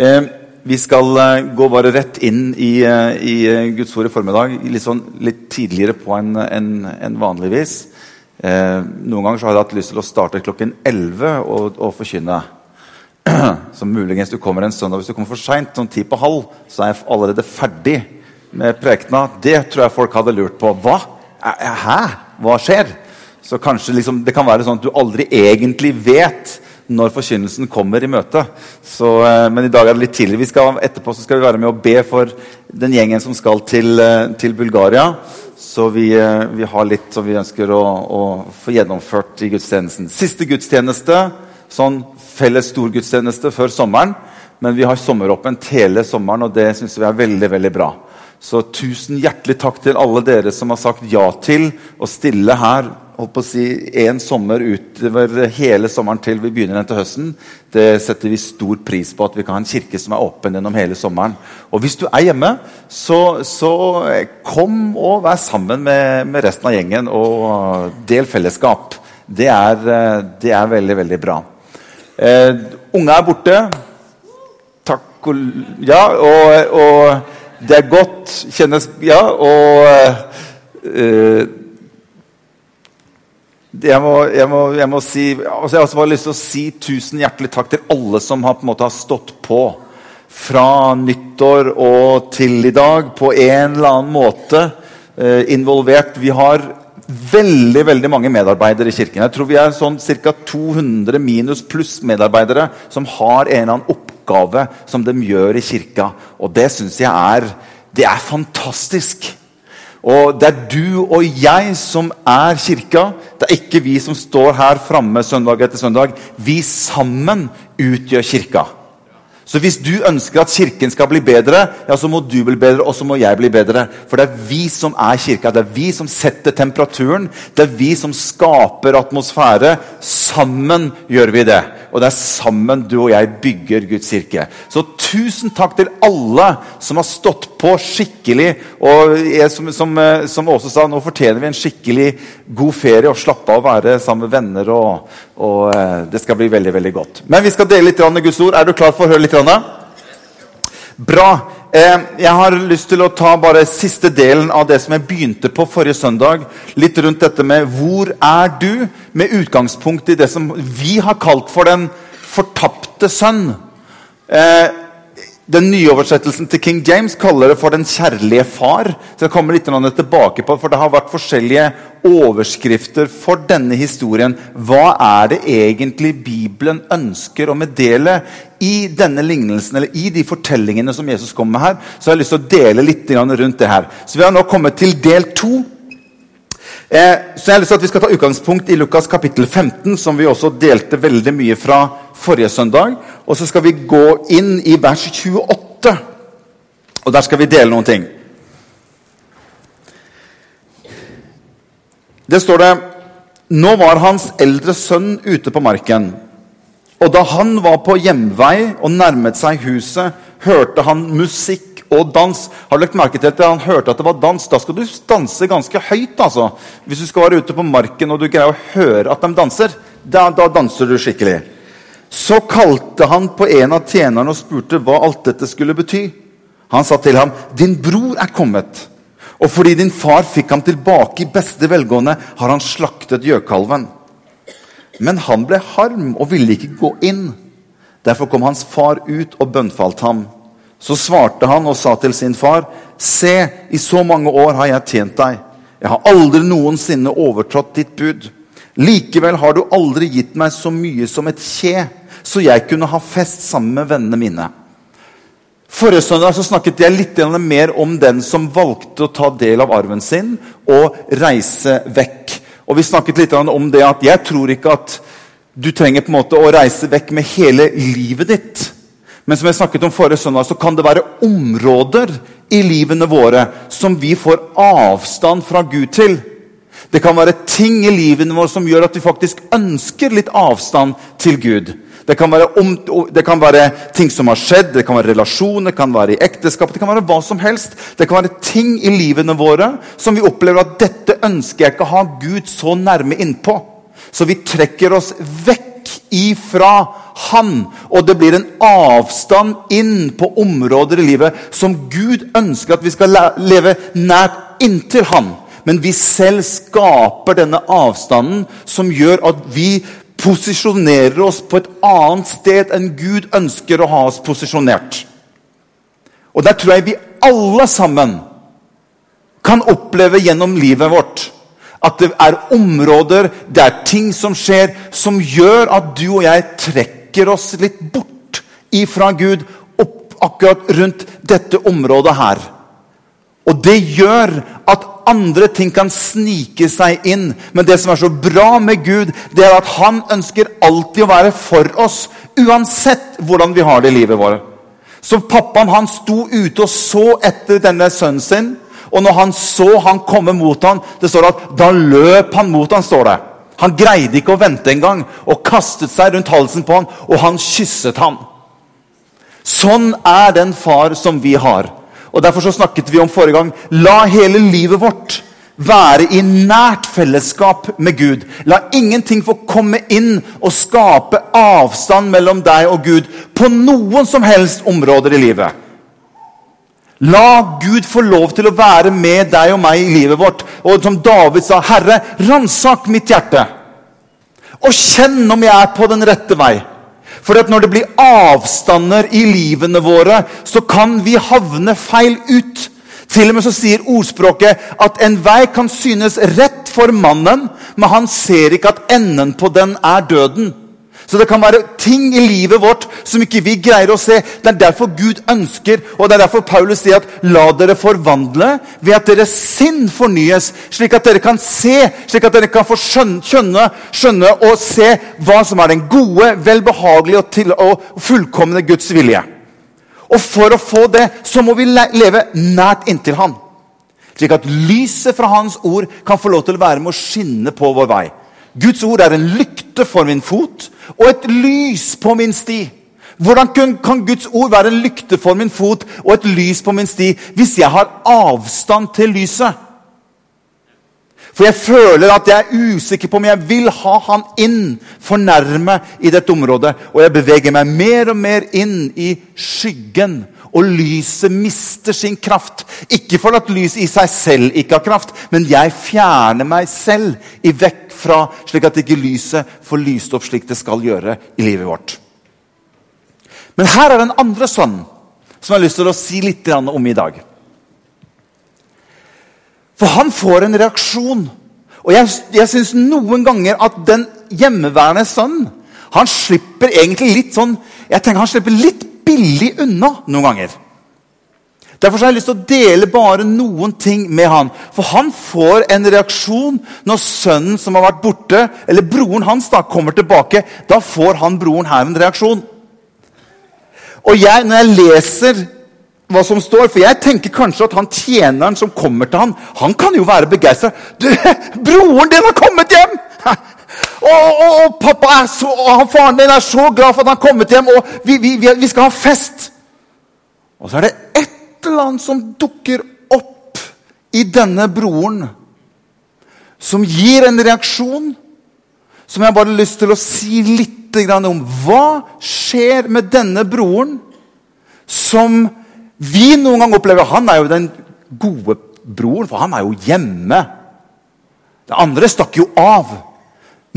Eh, vi skal eh, gå bare rett inn i, eh, i Guds ord i formiddag. Litt, sånn, litt tidligere på enn en, en vanligvis. Noen ganger har jeg hatt lyst til å starte klokken 11 og, og forkynne. Så muligens du kommer en søndag hvis du kommer for seint, sånn ti på halv, så er jeg allerede ferdig med prekena. Det tror jeg folk hadde lurt på. Hva? Hæ? Hva skjer? Så kanskje liksom, Det kan være sånn at du aldri egentlig vet når forkynnelsen kommer i møte. Så, eh, men i dag er det litt tidlig. Skal, etterpå skal vi være med og be for den gjengen som skal til, eh, til Bulgaria. Så vi, eh, vi, har litt som vi ønsker å, å få gjennomført i gudstjenesten. Siste gudstjeneste, sånn felles storgudstjeneste før sommeren. Men vi har sommeråpent hele sommeren, og det syns vi er veldig, veldig bra. Så tusen hjertelig takk til alle dere som har sagt ja til å stille her holdt på å si, en sommer utover hele sommeren til vi begynner den til høsten. Det setter vi stor pris på at vi kan ha en kirke som er åpen gjennom hele sommeren. Og hvis du er hjemme, så, så kom og vær sammen med, med, resten av gjengen og del fellesskap. Det er, det er veldig, veldig bra. Eh, unge er borte. Takk og Ja, og, og det er godt. Kjennes Ja, og uh, jeg, må, jeg, må, jeg må, si altså Jeg har bare lyst til å si tusen hjertelig takk til alle som har, på en måte, har stått på fra nyttår og til i dag på en eller annen måte eh, involvert. Vi har veldig veldig mange medarbeidere i kirken. Jeg tror vi er sånn ca. 200 minus pluss medarbeidere som har en eller annen oppgave som de gjør i kirka. Og det syns jeg er, det er fantastisk. Og det er du og jeg som er kirka. Det er ikke vi som står her framme søndag etter søndag. Vi sammen utgjør kirka. Så hvis du ønsker at kirken skal bli bedre, ja, så må du bli bedre, og så må jeg bli bedre. For det er vi som er kirka. Det er vi som setter temperaturen. Det er vi som skaper atmosfære. Sammen gjør vi det. Og det er sammen du og jeg bygger Guds kirke. Så tusen takk til alle som har stått på skikkelig. Og jeg, som, som, som Åse sa, nå fortjener vi en skikkelig god ferie og slappe av å være sammen med venner. Og, og eh, det skal bli veldig veldig godt. Men vi skal dele litt Guds ord. Er du klar for å høre litt? Bra. Eh, jeg har lyst til å ta bare siste delen av det som jeg begynte på forrige søndag. Litt rundt dette med 'Hvor er du?' med utgangspunkt i det som vi har kalt for den fortapte sønn. Eh, den nye oversettelsen til King James kaller det for 'Den kjærlige far'. Så jeg kommer litt tilbake på, for Det har vært forskjellige overskrifter for denne historien. Hva er det egentlig Bibelen ønsker å meddele i denne lignelsen, eller i de fortellingene som Jesus kommer med her? Så jeg har lyst til å dele litt rundt det her. Så Vi har nå kommet til del to. Eh, så jeg har lyst til at Vi skal ta utgangspunkt i Lukas kapittel 15, som vi også delte veldig mye fra forrige søndag. Og så skal vi gå inn i vers 28, og der skal vi dele noen ting. Det står det Nå var hans eldre sønn ute på marken. Og da han var på hjemvei og nærmet seg huset, hørte han musikk og dans. Har du lagt merke til at han hørte at det var dans? Da skal du danse ganske høyt. altså. Hvis du skal være ute på marken og du greier å høre at de danser, da, da danser du skikkelig. Så kalte han på en av tjenerne og spurte hva alt dette skulle bety. Han sa til ham, 'Din bror er kommet.' Og fordi din far fikk ham tilbake i beste velgående, har han slaktet gjøkalven. Men han ble harm og ville ikke gå inn. Derfor kom hans far ut og bønnfalt ham. Så svarte han og sa til sin far, 'Se, i så mange år har jeg tjent deg.' 'Jeg har aldri noensinne overtrådt ditt bud.' 'Likevel har du aldri gitt meg så mye som et kje.' så jeg kunne ha fest sammen med vennene mine. Forrige søndag så snakket jeg litt mer om den som valgte å ta del av arven sin og reise vekk. Og Vi snakket litt om det at jeg tror ikke at du trenger på en måte å reise vekk med hele livet ditt. Men som jeg snakket om forrige søndag, så kan det være områder i livene våre som vi får avstand fra Gud til. Det kan være ting i livene våre som gjør at vi faktisk ønsker litt avstand til Gud. Det kan, om, det kan, være ting som har skjedd, det kan være relasjoner, det kan være i ekteskap. Det kan være hva som helst. Det kan være ting i livene våre som vi opplever at dette ønsker jeg ikke å ha Gud så nærme innpå. Så vi trekker oss vekk ifra han. Og det blir en avstand inn på områder i livet som Gud ønsker at vi skal leve nært inntil han. Men vi selv skaper denne avstanden som gjør at vi posisjonerer oss på et annet sted enn Gud ønsker å ha oss posisjonert. Og der tror jeg vi alle sammen kan oppleve gjennom livet vårt at det er områder, det er ting som skjer, som gjør at du og jeg trekker oss litt bort ifra Gud opp akkurat rundt dette området her. Og det gjør at andre ting kan snike seg inn. Men det som er så bra med Gud, det er at han ønsker alltid å være for oss. Uansett hvordan vi har det i livet vårt. Så pappaen han sto ute og så etter denne sønnen sin. Og når han så han komme mot ham, det står at da løp han mot ham, står det. Han greide ikke å vente engang og kastet seg rundt halsen på ham, og han kysset ham. Sånn er den far som vi har. Og Derfor så snakket vi om forrige gang la hele livet vårt være i nært fellesskap med Gud. La ingenting få komme inn og skape avstand mellom deg og Gud på noen som helst områder i livet. La Gud få lov til å være med deg og meg i livet vårt. Og som David sa, 'Herre, ransak mitt hjerte.' Og kjenn om jeg er på den rette vei. For at når det blir avstander i livene våre, så kan vi havne feil ut. Til og med så sier ordspråket at en vei kan synes rett for mannen, men han ser ikke at enden på den er døden. Så det kan være ting i livet vårt som ikke vi greier å se. Det er derfor Gud ønsker, og det er derfor Paulus sier at la dere forvandle ved at deres sinn fornyes, slik at dere kan se, slik at dere kan få skjønne, skjønne og se hva som er den gode, velbehagelige og, til, og fullkomne Guds vilje. Og for å få det så må vi leve nært inntil Han. Slik at lyset fra Hans ord kan få lov til å være med å skinne på vår vei. Guds ord er en lykte for min fot og et lys på min sti. Hvordan kan Guds ord være en lykte for min fot og et lys på min sti hvis jeg har avstand til lyset? For jeg føler at jeg er usikker på om jeg vil ha han inn for nærme i dette området. Og jeg beveger meg mer og mer inn i skyggen og lyset mister sin kraft. Ikke for at lyset i seg selv ikke har kraft, men jeg fjerner meg selv i vekk fra, slik at ikke lyset får lyst opp slik det skal gjøre i livet vårt. Men her er den andre sønnen som jeg har lyst til å si litt om i dag. For han får en reaksjon. Og jeg, jeg syns noen ganger at den hjemmeværende sønnen han slipper egentlig litt sånn jeg tenker han slipper litt billig unna noen ganger. Derfor har jeg lyst til å dele bare noen ting med han. For han får en reaksjon når sønnen som har vært borte, eller broren hans, da, kommer tilbake. Da får han broren her en reaksjon. Og jeg, når jeg leser hva som står, for jeg tenker kanskje at han tjeneren som kommer til han, han kan jo være begeistra. 'Broren din har kommet hjem!' Og, og, og pappa er så, og faren din er så glad for at han har kommet hjem, og vi, vi, vi skal ha fest. Og så er det et eller annet som dukker opp i denne broren, som gir en reaksjon som jeg bare har lyst til å si litt om. Hva skjer med denne broren som vi noen gang opplever? Han er jo den gode broren, for han er jo hjemme. Det andre stakk jo av.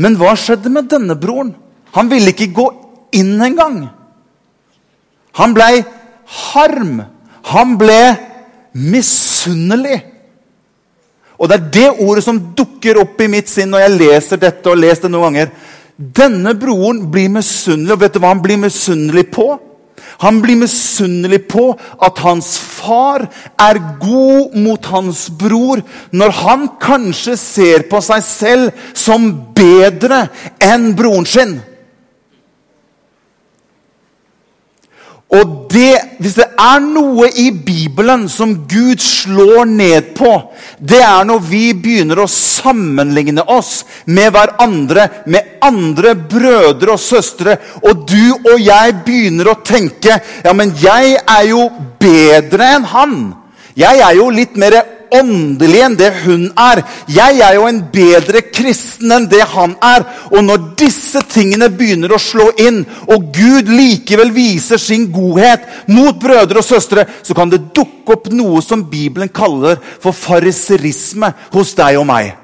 Men hva skjedde med denne broren? Han ville ikke gå inn engang. Han ble harm. Han ble misunnelig. Og det er det ordet som dukker opp i mitt sinn når jeg leser dette. og leser det noen ganger. Denne broren blir misunnelig, og vet du hva han blir misunnelig på? Han blir misunnelig på at hans far er god mot hans bror, når han kanskje ser på seg selv som bedre enn broren sin. Og det, Hvis det er noe i Bibelen som Gud slår ned på, det er når vi begynner å sammenligne oss med hverandre, med andre brødre og søstre, og du og jeg begynner å tenke ja, men jeg er jo bedre enn han. Jeg er jo litt mer åndelig enn det hun er. Jeg er jo en bedre kristen enn det han er. Og når disse tingene begynner å slå inn, og Gud likevel viser sin godhet mot brødre og søstre, så kan det dukke opp noe som Bibelen kaller for fariserisme hos deg og meg.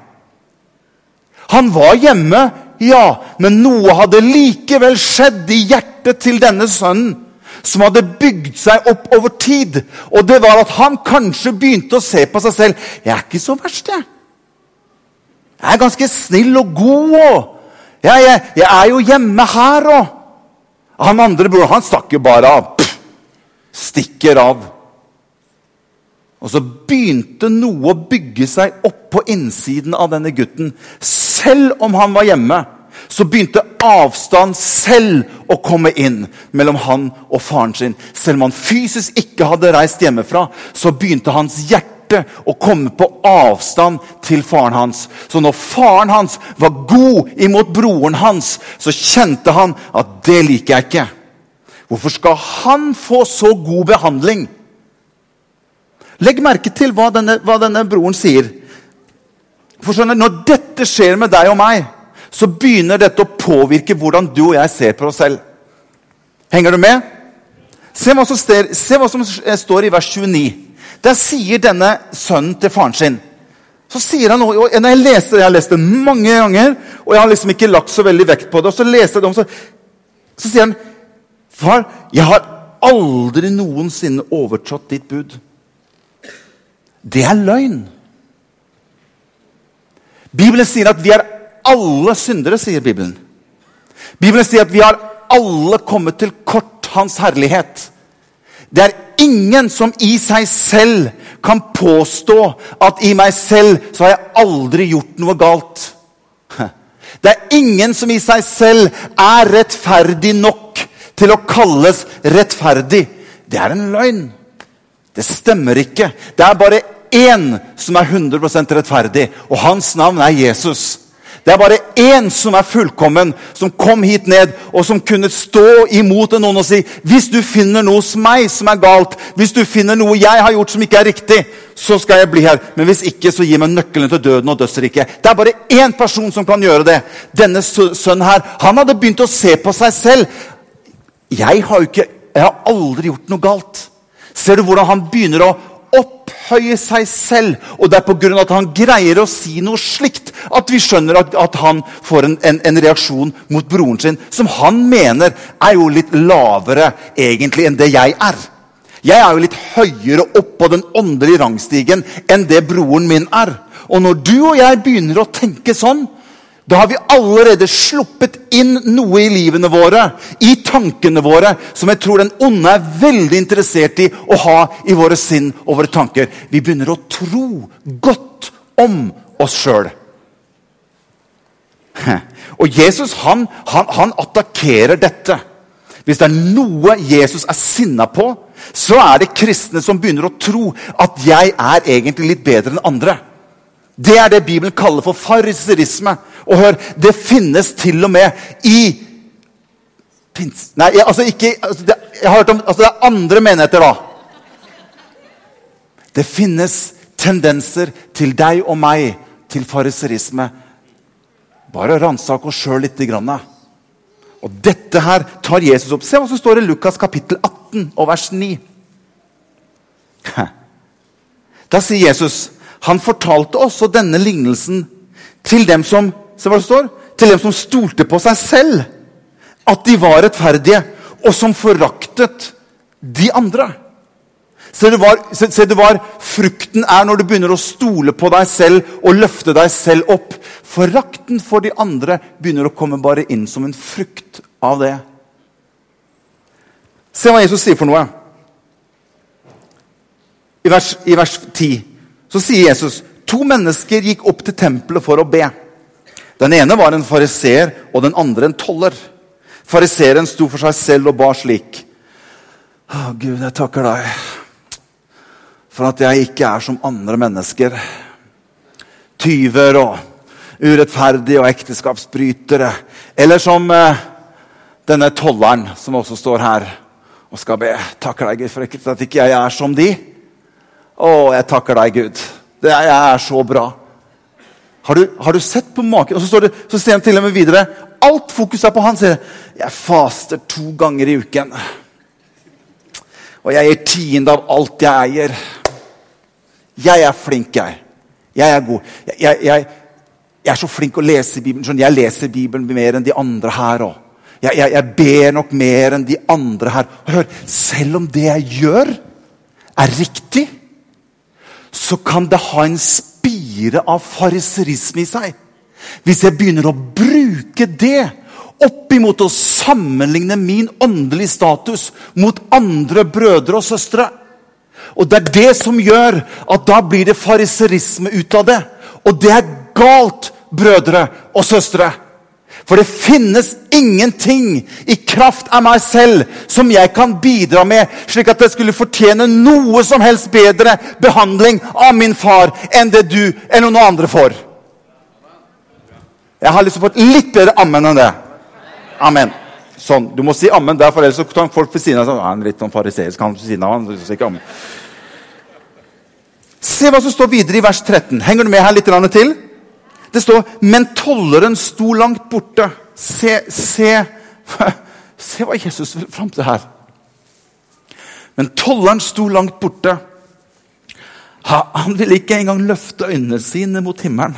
Han var hjemme, ja, men noe hadde likevel skjedd i hjertet til denne sønnen som hadde bygd seg opp over tid. Og det var at han kanskje begynte å se på seg selv. 'Jeg er ikke så verst, jeg. Jeg er ganske snill og god. og jeg, jeg, jeg er jo hjemme her og Han andre bror han stakk jo bare av. Pff, stikker av. Og så begynte noe å bygge seg opp på innsiden av denne gutten. Selv om han var hjemme så begynte avstand selv å komme inn mellom han og faren sin. Selv om han fysisk ikke hadde reist hjemmefra, så begynte hans hjerte å komme på avstand til faren hans. Så når faren hans var god imot broren hans, så kjente han at det liker jeg ikke. Hvorfor skal han få så god behandling? Legg merke til hva denne, hva denne broren sier. For skjønner, Når dette skjer med deg og meg, så begynner dette å påvirke hvordan du og jeg ser på oss selv. Henger du med? Se hva som, ster, se hva som står i vers 29. Der sier denne sønnen til faren sin så sier han noe, og når Jeg leser det, jeg har lest det mange ganger, og jeg har liksom ikke lagt så veldig vekt på det. og Så leser jeg det om, så, så sier han Far, jeg har aldri noensinne overtrådt ditt bud. Det er løgn. Bibelen sier at vi er alle syndere, sier Bibelen. Bibelen sier at vi har alle kommet til kort Hans herlighet. Det er ingen som i seg selv kan påstå at i meg selv så har jeg aldri gjort noe galt. Det er ingen som i seg selv er rettferdig nok til å kalles rettferdig. Det er en løgn. Det stemmer ikke. Det er bare én som er 100% rettferdig, og hans navn er Jesus. Det er bare én som er fullkommen, som kom hit ned og som kunne stå imot noen og si hvis du finner noe hos meg som er galt, hvis du finner noe jeg har gjort som ikke er riktig, så skal jeg bli her. Men hvis ikke, så gi meg nøkkelen til døden og dødsriket. Det er bare én person som kan gjøre det. Denne sønnen her, han hadde begynt å se på seg selv. Jeg har ikke, jeg har aldri gjort noe galt. Ser du hvordan han begynner å opphøye seg selv. Og det er pga. at han greier å si noe slikt, at vi skjønner at, at han får en, en, en, reaksjon mot broren sin, som han mener er jo litt lavere egentlig enn det jeg er. Jeg er jo litt høyere opp på den åndelige rangstigen enn det broren min er. Og når du og jeg begynner å tenke sånn, da har vi allerede sluppet inn noe i livene våre, i tankene våre, som jeg tror den onde er veldig interessert i å ha i våre sinn og våre tanker. Vi begynner å tro godt om oss sjøl. Og Jesus han, han, han attakkerer dette. Hvis det er noe Jesus er sinna på, så er det kristne som begynner å tro at jeg er egentlig litt bedre enn andre. Det er det Bibelen kaller for fariserisme. Og hør, det finnes til og med i Nei, altså ikke altså det, Jeg har hørt om altså det er andre menigheter, da. Det finnes tendenser til deg og meg til fariserisme. Bare ransak oss sjøl lite grann. Og dette her tar Jesus opp. Se hva som står i Lukas kapittel 18 og vers 9. Da sier Jesus han fortalte også denne lignelsen til dem som se hva det står, til dem som stolte på seg selv. At de var rettferdige, og som foraktet de andre. Se det, var, se se det, var, frukten er når du begynner å stole på deg selv og løfte deg selv opp. Forakten for de andre begynner å komme bare inn som en frukt av det. Se hva Jesus sier for noe. I vers, i vers 10 så sier Jesus to mennesker gikk opp til tempelet for å be. Den ene var en fariseer, og den andre en toller. Fariseeren sto for seg selv og ba slik. Å, Gud, jeg takker deg for at jeg ikke er som andre mennesker. Tyver og urettferdige og ekteskapsbrytere. Eller som eh, denne tolleren som også står her og skal be. Takker deg, Gud, for at ikke jeg er som de. Å, jeg takker deg, Gud, Det er, jeg er så bra. Har du, har du sett på maken? Og så, står det, så ser han til og med videre. Alt fokus er på han. sier Jeg faster to ganger i uken. Og jeg gir tiende av alt jeg eier. Jeg er flink, jeg. Jeg er god. Jeg, jeg, jeg, jeg er så flink å lese Bibelen. Jeg leser Bibelen mer enn de andre her òg. Jeg, ber nok mer enn de andre her. Hør, selv om det jeg gjør, er riktig, så kan det ha en spire av fariserisme i seg. Hvis jeg begynner å bruke det oppimot å sammenligne min åndelige status mot andre brødre og søstre. Og Det er det som gjør at da blir det fariserisme ut av det. Og det er galt, brødre og søstre. For det finnes ingenting i kraft av meg selv som jeg kan bidra med, slik at jeg skulle fortjene noe som helst bedre behandling av min far enn det du eller noen andre får. Jeg har lyst til å få et litt bedre ammen enn det. Amen. Sånn. Du må si ammen der, for ellers så tar folk ved siden av sånn, han er litt sånn fariseisk. han ved siden av han, så ikke ammen. Se hva som står videre i vers 13. Henger du med her litt til? Det står 'Men tolleren sto langt borte'. Se, se, se hva Jesus vil fram til her. Men tolleren sto langt borte. Han ville ikke engang løfte øynene sine mot himmelen.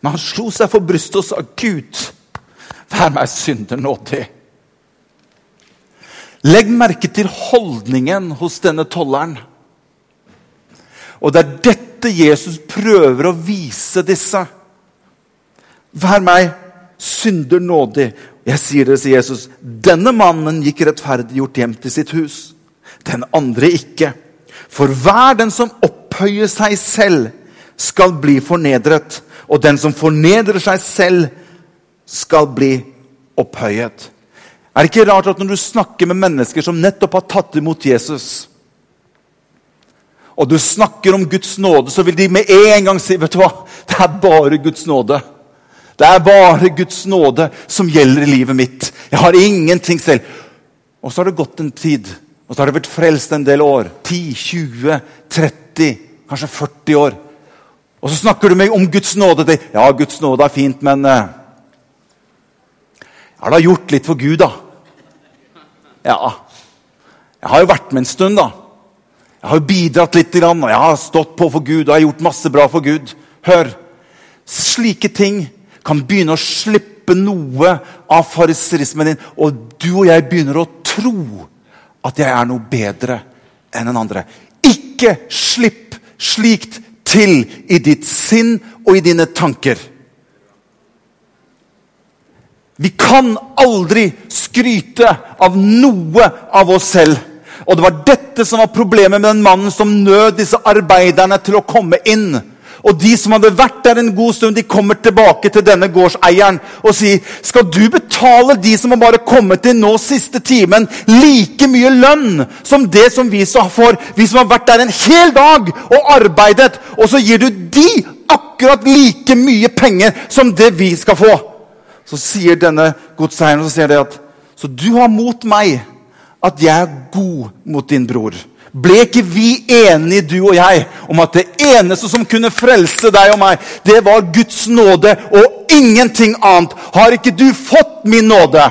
Men han slo seg for brystet og sa, 'Gud, vær meg synder nådig'. Legg merke til holdningen hos denne tolleren. Og det er dette Jesus prøver å vise disse. Vær meg synder nådig. Jeg sier det, sier Jesus. Denne mannen gikk rettferdiggjort hjem til sitt hus. Den andre ikke. For hver den som opphøyer seg selv, skal bli fornedret. Og den som fornedrer seg selv, skal bli opphøyet. Er det ikke rart at når du snakker med mennesker som nettopp har tatt imot Jesus, og du snakker om Guds nåde, så vil de med en gang si vet du hva? Det er bare Guds nåde. Det er bare Guds nåde som gjelder i livet mitt. Jeg har ingenting selv. Og så har det gått en tid, og så har det vært frelst en del år. 10, 20, 30, kanskje 40 år. Og så snakker du meg om Guds nåde. Ja, Guds nåde er fint, men uh, Jeg har da gjort litt for Gud, da. Ja. Jeg har jo vært med en stund, da. Jeg har bidratt litt, og jeg har stått på for Gud og jeg har gjort masse bra for Gud. Hør! Slike ting kan begynne å slippe noe av fariserismen din, og du og jeg begynner å tro at jeg er noe bedre enn en andre. Ikke slipp slikt til i ditt sinn og i dine tanker. Vi kan aldri skryte av noe av oss selv. Og det var dette som var problemet med den mannen som nød disse arbeiderne til å komme inn. Og de som hadde vært der en god stund, de kommer tilbake til denne gårdseieren og sier skal du betale de som har bare kommet inn nå siste timen, like mye lønn som det som vi får, vi som har vært der en hel dag og arbeidet, og så gir du de akkurat like mye penger som det vi skal få. Så sier denne godseieren så sier det at så du har mot meg at jeg er god mot din bror. Ble ikke vi enige, du og jeg, om at det eneste som kunne frelse deg og meg, det var Guds nåde og ingenting annet? Har ikke du fått min nåde?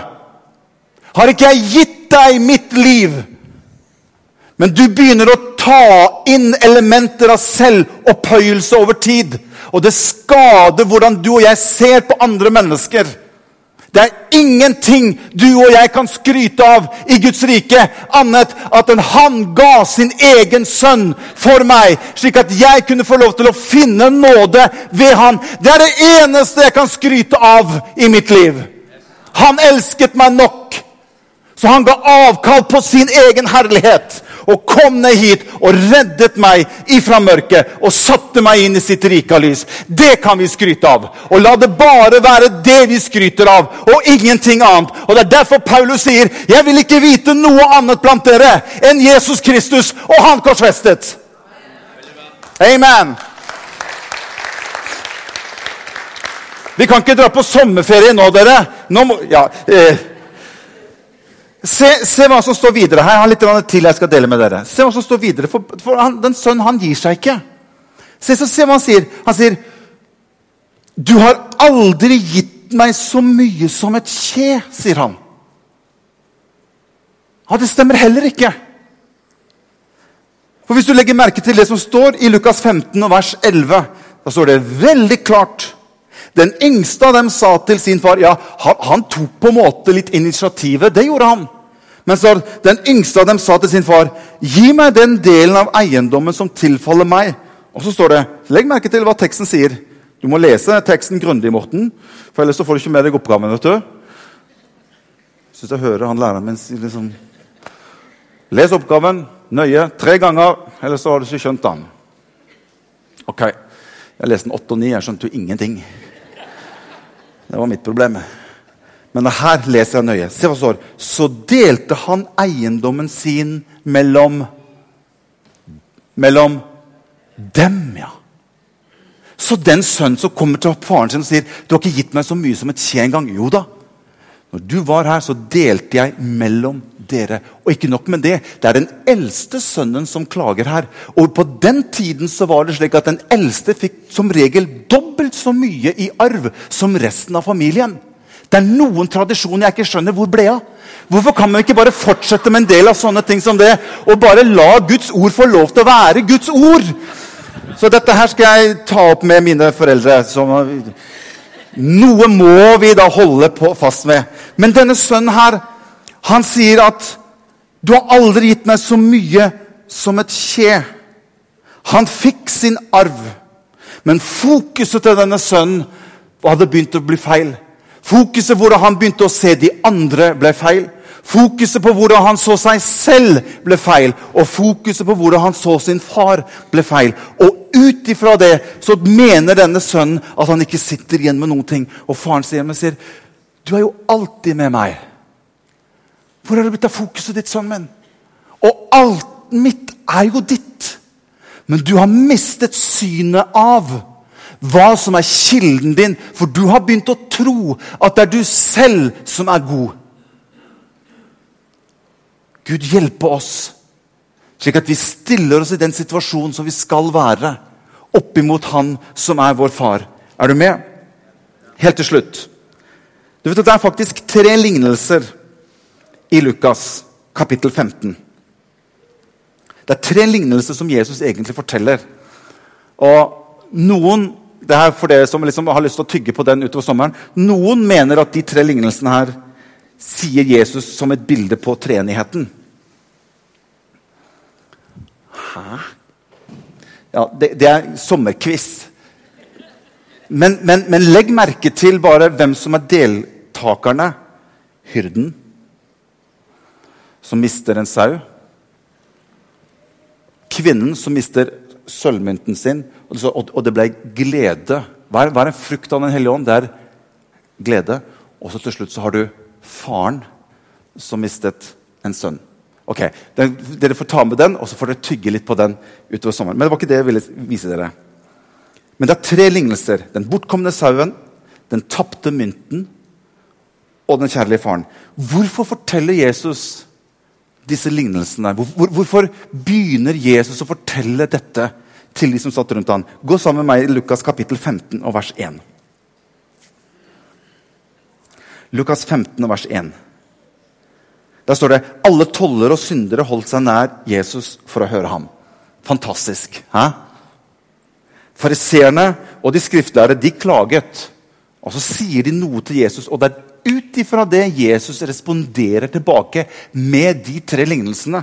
Har ikke jeg gitt deg mitt liv? Men du begynner å ta inn elementer av selvopphøyelse over tid. Og det skader hvordan du og jeg ser på andre mennesker. Det er ingenting du og jeg kan skryte av i Guds rike, annet at han ga sin egen sønn for meg, slik at jeg kunne få lov til å finne nåde ved han. Det er det eneste jeg kan skryte av i mitt liv. Han elsket meg nok, så han ga avkall på sin egen herlighet og kom ned hit og reddet meg ifra mørket og satte meg inn i sitt rike lys. Det kan vi skryte av. Og la det bare være det vi skryter av, og ingenting annet. Og Det er derfor Paulus sier, 'Jeg vil ikke vite noe annet blant dere enn Jesus Kristus og Han korsfestet'. Amen. Vi kan ikke dra på sommerferie nå, dere. Nå må, ja, eh, Se, se, hva som står videre her. Jeg har litt til jeg skal dele med dere. Se hva som står videre. For, for han, Den sønnen han gir seg ikke. Se, så se hva han sier. Han sier Du har aldri gitt meg så mye som et kje, sier han. Ja, det stemmer heller ikke. For Hvis du legger merke til det som står i Lukas 15 og vers 11, da står det veldig klart Den yngste av dem sa til sin far Ja, han, han tok på en måte litt initiativet. Det gjorde han. Men så den yngste av dem sa til sin far, 'Gi meg den delen av eiendommen som tilfaller meg.' Og så står det Legg merke til hva teksten sier. Du må lese teksten grundig, Morten, for ellers så får du ikke med deg oppgaven. vet du. Syns jeg hører han læreren min si liksom Les oppgaven nøye tre ganger, ellers så har du ikke skjønt den. Ok, jeg leste den åtte og ni. Jeg skjønte jo ingenting. Det var mitt problem. Men her leser jeg nøye. Se hva står. Så delte han eiendommen sin mellom Mellom dem, ja. Så den sønnen som kommer til faren sin og sier 'Du har ikke gitt meg så mye som et kje engang.' Jo da. Når du var her, så delte jeg mellom dere. Og ikke nok med det. Det er den eldste sønnen som klager her. Og på den tiden så var det slik at den eldste fikk som regel dobbelt så mye i arv som resten av familien. Det er noen tradisjoner jeg ikke skjønner hvor ble av. Hvorfor kan man ikke bare fortsette med en del av sånne ting som det, og bare la Guds ord få lov til å være Guds ord? Så dette her skal jeg ta opp med mine foreldre. Noe må vi da holde fast med. Men denne sønnen her, han sier at du har aldri gitt meg så mye som et kje. Han fikk sin arv, men fokuset til denne sønnen hadde begynt å bli feil. Fokuset hvordan han begynte å se de andre, ble feil. Fokuset på hvordan han så seg selv, ble feil. Og fokuset på hvordan han så sin far, ble feil. Og ut ifra det så mener denne sønnen at han ikke sitter igjen med noen ting. Og faren sier, men sier, 'Du er jo alltid med meg.' Hvor har det blitt av fokuset ditt, sønnen min? Og alt mitt er jo ditt. Men du har mistet synet av hva som er kilden din, for du har begynt å tro at det er du selv som er god. Gud hjelpe oss, slik at vi stiller oss i den situasjonen som vi skal være, oppimot Han som er vår far. Er du med? Helt til slutt. Du vet at Det er faktisk tre lignelser i Lukas kapittel 15. Det er tre lignelser som Jesus egentlig forteller. Og noen det er for dere som liksom har lyst til å tygge på den utover sommeren. Noen mener at de tre lignelsene her sier Jesus som et bilde på treenigheten. Hæ? Ja, det, det er sommerquiz. Men, men, men, legg merke til bare hvem som er deltakerne. Hyrden, som mister en sau. Kvinnen som mister sølvmynten sin, og det ble glede. Hva er, hva er en frukt av Den hellige ånd? Det er glede. Og så til slutt så har du faren som mistet en sønn. Ok, den, Dere får ta med den, og så får dere tygge litt på den utover sommeren. Men det var ikke det jeg ville vise dere. Men det er tre lignelser. Den bortkomne sauen, den tapte mynten og den kjærlige faren. Hvorfor forteller Jesus disse lignelsene? Hvor, hvor, hvorfor begynner Jesus å fortelle dette til de som satt rundt han? Gå sammen med meg i Lukas kapittel 15 og vers 1. Lukas 15 og vers 1. Der står det alle toller og syndere holdt seg nær Jesus for å høre ham. Fantastisk. Hæ? Fariseerne og de skriftlærde de klaget. Og så sier de noe til Jesus, og det er ut ifra det Jesus responderer tilbake med de tre lignelsene.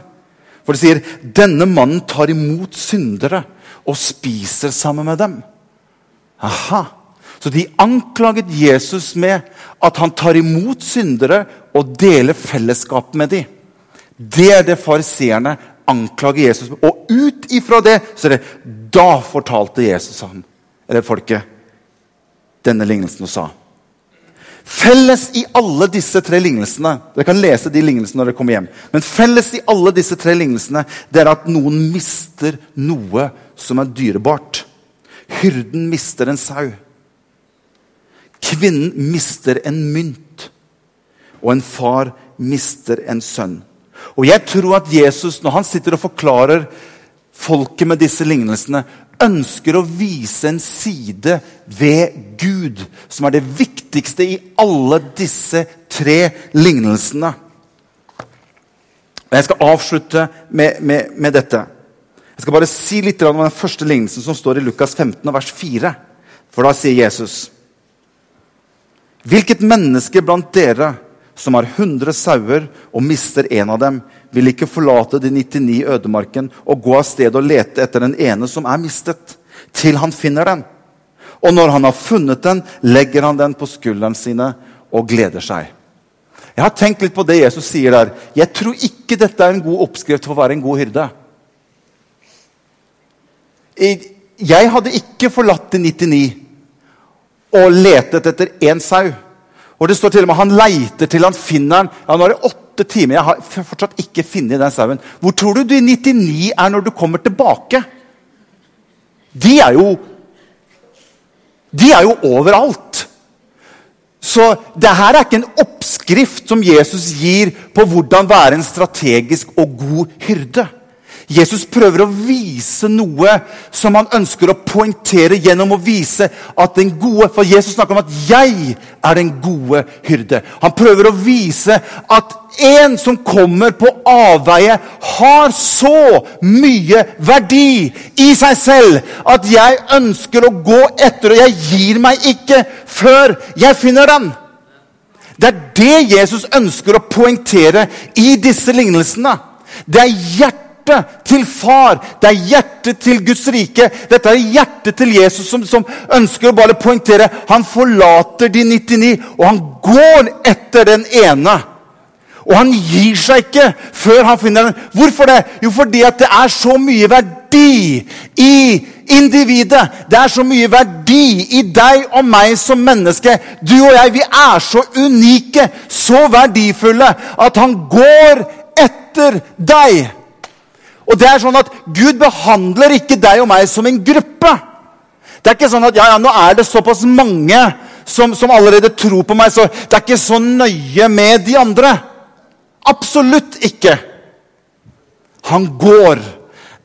For de sier denne mannen tar imot syndere og spiser sammen med dem. Aha. Så de anklaget Jesus med at han tar imot syndere og deler fellesskap med dem. Det er det fariseerne anklager Jesus med. Og ut ifra det så er det da fortalte Jesus ham, eller folket denne lignelsen og sa Felles i alle disse tre lignelsene Dere kan lese de lignelsene når dere kommer hjem. Men felles i alle disse tre lignelsene det er at noen mister noe som er dyrebart. Hyrden mister en sau. Kvinnen mister en mynt. Og en far mister en sønn. Og jeg tror at Jesus, når han sitter og forklarer folket med disse lignelsene, ønsker å vise en side ved Gud som er det viktigste i alle disse tre lignelsene. Jeg skal avslutte med, med, med dette. Jeg skal bare si litt om den første lignelsen som står i Lukas 15, vers 4. For da sier Jesus Hvilket menneske blant dere som har 100 sauer og mister en av dem, vil ikke forlate de 99 ødemarken og gå av sted og lete etter den ene som er mistet, til han finner den. Og når han har funnet den, legger han den på skuldrene sine og gleder seg. Jeg har tenkt litt på det Jesus sier der. Jeg tror ikke dette er en god oppskrift for å være en god hyrde. Jeg hadde ikke forlatt de 99 og letet etter én sau. Og det står til og med Han leiter til han finner den. Ja, nå er det åtte timer. Jeg har fortsatt ikke funnet den sauen. Hvor tror du de 99 er når du kommer tilbake? De er jo De er jo overalt. Så det her er ikke en oppskrift som Jesus gir på hvordan være en strategisk og god hyrde. Jesus prøver å vise noe som han ønsker å poengtere gjennom å vise at den gode For Jesus snakker om at 'jeg er den gode hyrde'. Han prøver å vise at en som kommer på avveie, har så mye verdi i seg selv at jeg ønsker å gå etter, og jeg gir meg ikke før jeg finner den. Det er det Jesus ønsker å poengtere i disse lignelsene. Det er hjertet hjertet til far. Det er hjertet til Guds rike. Dette er hjertet til Jesus som, som ønsker å bare poengtere. Han forlater de 99, og han går etter den ene. Og han gir seg ikke før han finner den. Hvorfor det? Jo, fordi at det er så mye verdi i individet. Det er så mye verdi i deg og meg som menneske. Du og jeg, vi er så unike, så verdifulle, at han går etter deg. Og det er sånn at Gud behandler ikke deg og meg som en gruppe. Det er ikke sånn at ja, ja, nå er det såpass mange som, som allerede tror på meg, så det er ikke så nøye med de andre. Absolutt ikke. Han går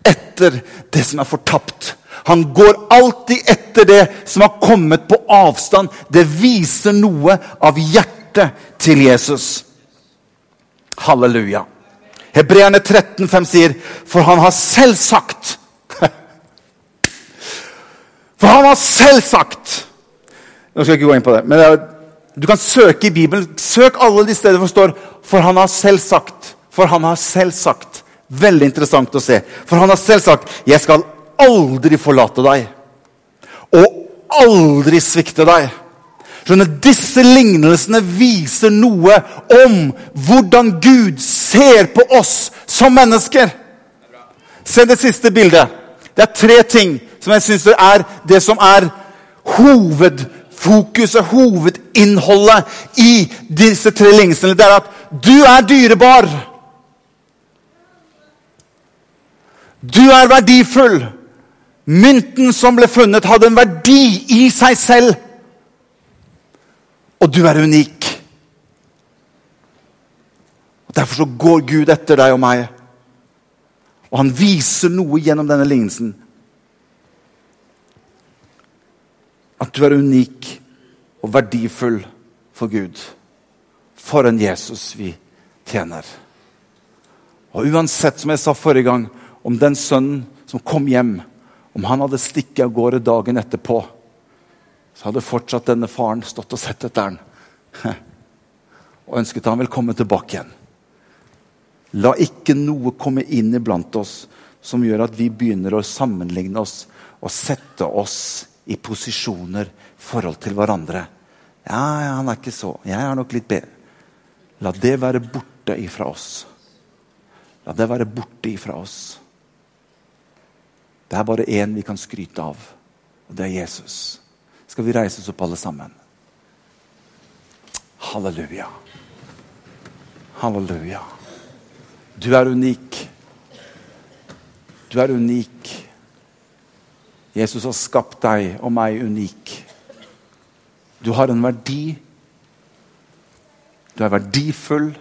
etter det som er fortapt. Han går alltid etter det som har kommet på avstand. Det viser noe av hjertet til Jesus. Halleluja. Hebreerne 13,5 sier, 'For han har selv sagt' For han har selv sagt Nå skal jeg ikke gå inn på det. men er, Du kan søke i Bibelen. Søk alle de steder hvor det står 'For han har selv sagt'. For han har selv sagt. Veldig interessant å se. For han har selv sagt 'Jeg skal aldri forlate deg' og aldri svikte deg'. Skjønner, Disse lignelsene viser noe om hvordan Gud ser på oss som mennesker. Se det siste bildet. Det er tre ting som jeg syns er det som er hovedfokuset, hovedinnholdet i disse tre lignelsene. Det er at du er dyrebar. Du er verdifull. Mynten som ble funnet, hadde en verdi i seg selv. Og du er unik. Og Derfor så går Gud etter deg og meg. Og han viser noe gjennom denne lignelsen. At du er unik og verdifull for Gud. For en Jesus vi tjener. Og uansett, som jeg sa forrige gang, om den sønnen som kom hjem, om han hadde stikket av gårde dagen etterpå så hadde fortsatt denne faren stått og sett etter han og ønsket han velkommen tilbake igjen. La ikke noe komme inn iblant oss som gjør at vi begynner å sammenligne oss og sette oss i posisjoner i forhold til hverandre. Ja, ja, han er ikke så. Jeg er nok litt bedre. La det være borte ifra oss. La det være borte ifra oss. Det er bare én vi kan skryte av, og det er Jesus skal vi reise oss opp alle sammen. Halleluja. Halleluja. Du er unik. Du er unik. Jesus har skapt deg og meg unik. Du har en verdi. Du er verdifull.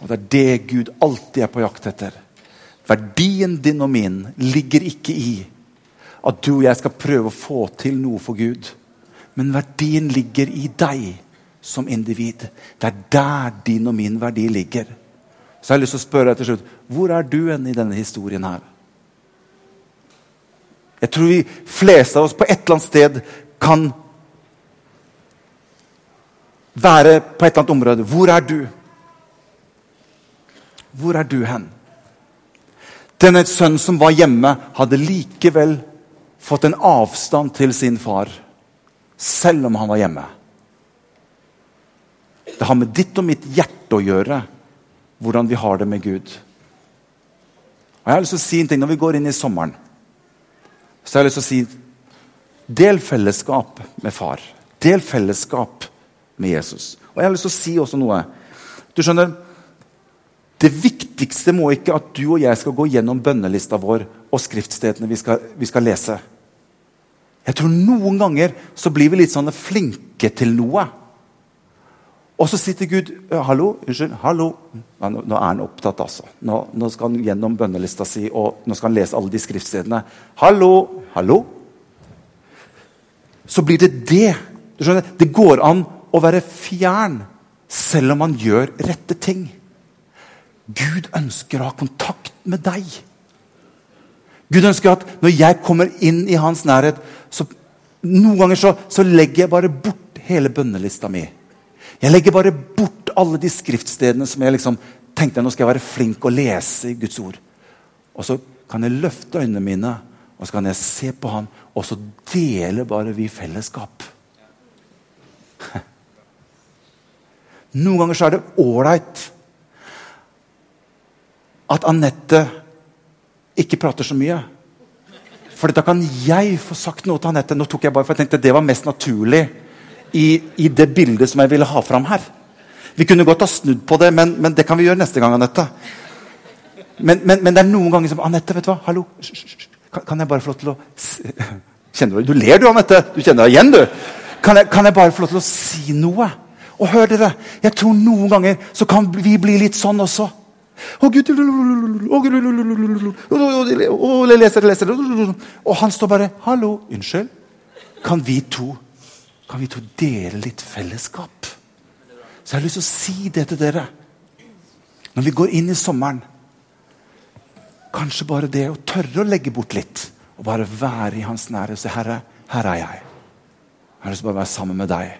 Og det er det Gud alltid er på jakt etter. Verdien din og min ligger ikke i at du og jeg skal prøve å få til noe for Gud. Men verdien ligger i deg som individ. Det er der din og min verdi ligger. Så jeg har lyst til å spørre deg til slutt hvor er du enn i denne historien her? Jeg tror vi fleste av oss på et eller annet sted kan være på et eller annet område. Hvor er du? Hvor er du hen? Denne sønnen som var hjemme, hadde likevel fått en avstand til sin far, selv om han var hjemme. Det har med ditt og mitt hjerte å gjøre hvordan vi har det med Gud. Og jeg har lyst til å si en ting Når vi går inn i sommeren, så har jeg lyst til å si Del fellesskap med far. Del fellesskap med Jesus. Og jeg har lyst til å si også noe. Du skjønner, Det viktigste må ikke at du og jeg skal gå gjennom bønnelista vår og skriftstedene vi skal, vi skal lese. Jeg tror Noen ganger så blir vi litt sånn flinke til noe. Og så sitter Gud Hallo, unnskyld. hallo. Ja, nå, nå, er han opptatt, altså. Nå, nå, skal han gjennom bønnelista si og nå skal han lese alle de skriftstedene. Hallo, hallo. Så blir det det. Du skjønner, Det går an å være fjern selv om man gjør rette ting. Gud ønsker å ha kontakt med deg. Gud ønsker at når jeg kommer inn i hans nærhet, så noen ganger så, så legger jeg bare bort hele bønnelista mi. Jeg legger bare bort alle de skriftstedene som jeg liksom tenkte nå skal jeg være flink å lese i Guds ord. Og så kan jeg løfte øynene mine og så kan jeg se på ham, og så deler bare vi fellesskap. Noen ganger så er det ålreit at Anette ikke prater så mye. For da kan jeg få sagt noe til Anette. Nå tok jeg bare for jeg tenkte Det var mest naturlig i, i, det bildet som jeg ville ha fram her. Vi kunne godt ha snudd på det, men, men det kan vi gjøre neste gang. Anette. Men, men, men, det er noen ganger som Anette, vet du hva? Hallo. Kan, kan jeg bare få lov til å Kjenner Du Du ler, du, Anette. Du kjenner deg igjen, du. Kan jeg, kan jeg, bare få lov til å si noe? Og hør dere, jeg tror noen ganger så kan vi bli litt sånn også. Å, Gud Og leser, leser. Og han står bare Hallo, unnskyld. Kan vi to kan vi to dele litt fellesskap? Så jeg har lyst til å si det til dere. Når vi går inn i sommeren Kanskje bare det å tørre å legge bort litt og bare være i hans nærhet og si 'Herre, her er jeg'. Jeg har lyst til å bare være sammen med deg.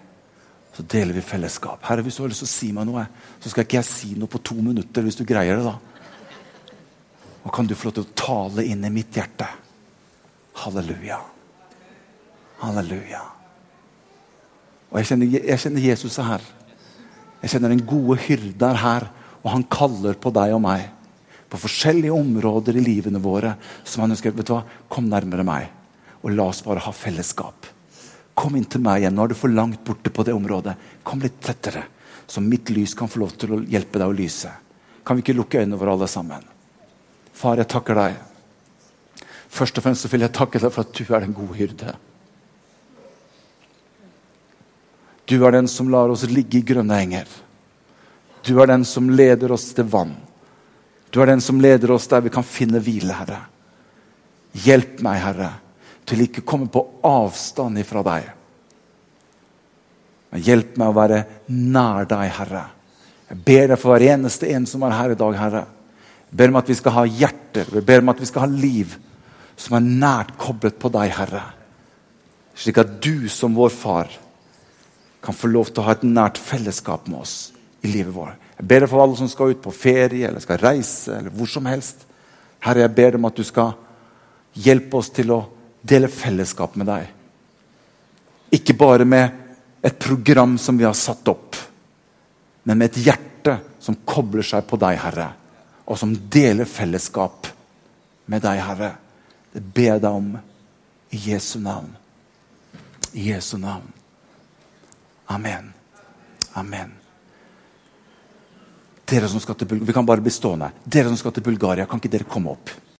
Så deler vi fellesskap. Herre, Hvis du har lyst til å si meg noe, så skal ikke jeg si noe på to minutter. hvis du greier det da. Og kan du få lov til å tale inn i mitt hjerte. Halleluja. Halleluja. Og jeg kjenner, jeg kjenner Jesus er her. Jeg kjenner den gode hyrde er her, og han kaller på deg og meg. På forskjellige områder i livene våre som han ønsker vet du hva, Kom nærmere meg, og la oss bare ha fellesskap. Kom inn til meg igjen. Nå er du for langt borte på det området. Kom litt tettere, så mitt lys kan få lov til å hjelpe deg å lyse. Kan vi ikke lukke øynene våre alle sammen? Far, jeg takker deg. Først og fremst vil jeg takke deg for at du er den gode hyrde. Du er den som lar oss ligge i grønne enger. Du er den som leder oss til vann. Du er den som leder oss der vi kan finne hvile, Herre. Hjelp meg, Herre, til ikke å komme på avstand ifra deg. Men hjelp meg å være nær deg, Herre. Jeg ber deg for hver eneste en som er her i dag, Herre. Jeg ber om at vi skal ha hjerter, jeg ber om at vi skal ha liv som er nært koblet på deg, Herre. Slik at du som vår far kan få lov til å ha et nært fellesskap med oss i livet vårt. Jeg ber deg for alle som skal ut på ferie eller skal reise eller hvor som helst. Herre, jeg ber deg om at du skal hjelpe oss til å dele fellesskap med deg. Ikke bare med et program som vi har satt opp, men med et hjerte som kobler seg på deg, Herre, og som deler fellesskap med deg, Herre. Det ber jeg deg om i Jesu navn. I Jesu navn. Amen. Amen. Dere som skal til Bulgaria, Vi kan bare bli stående. Dere som skal til Bulgaria, kan ikke dere komme opp?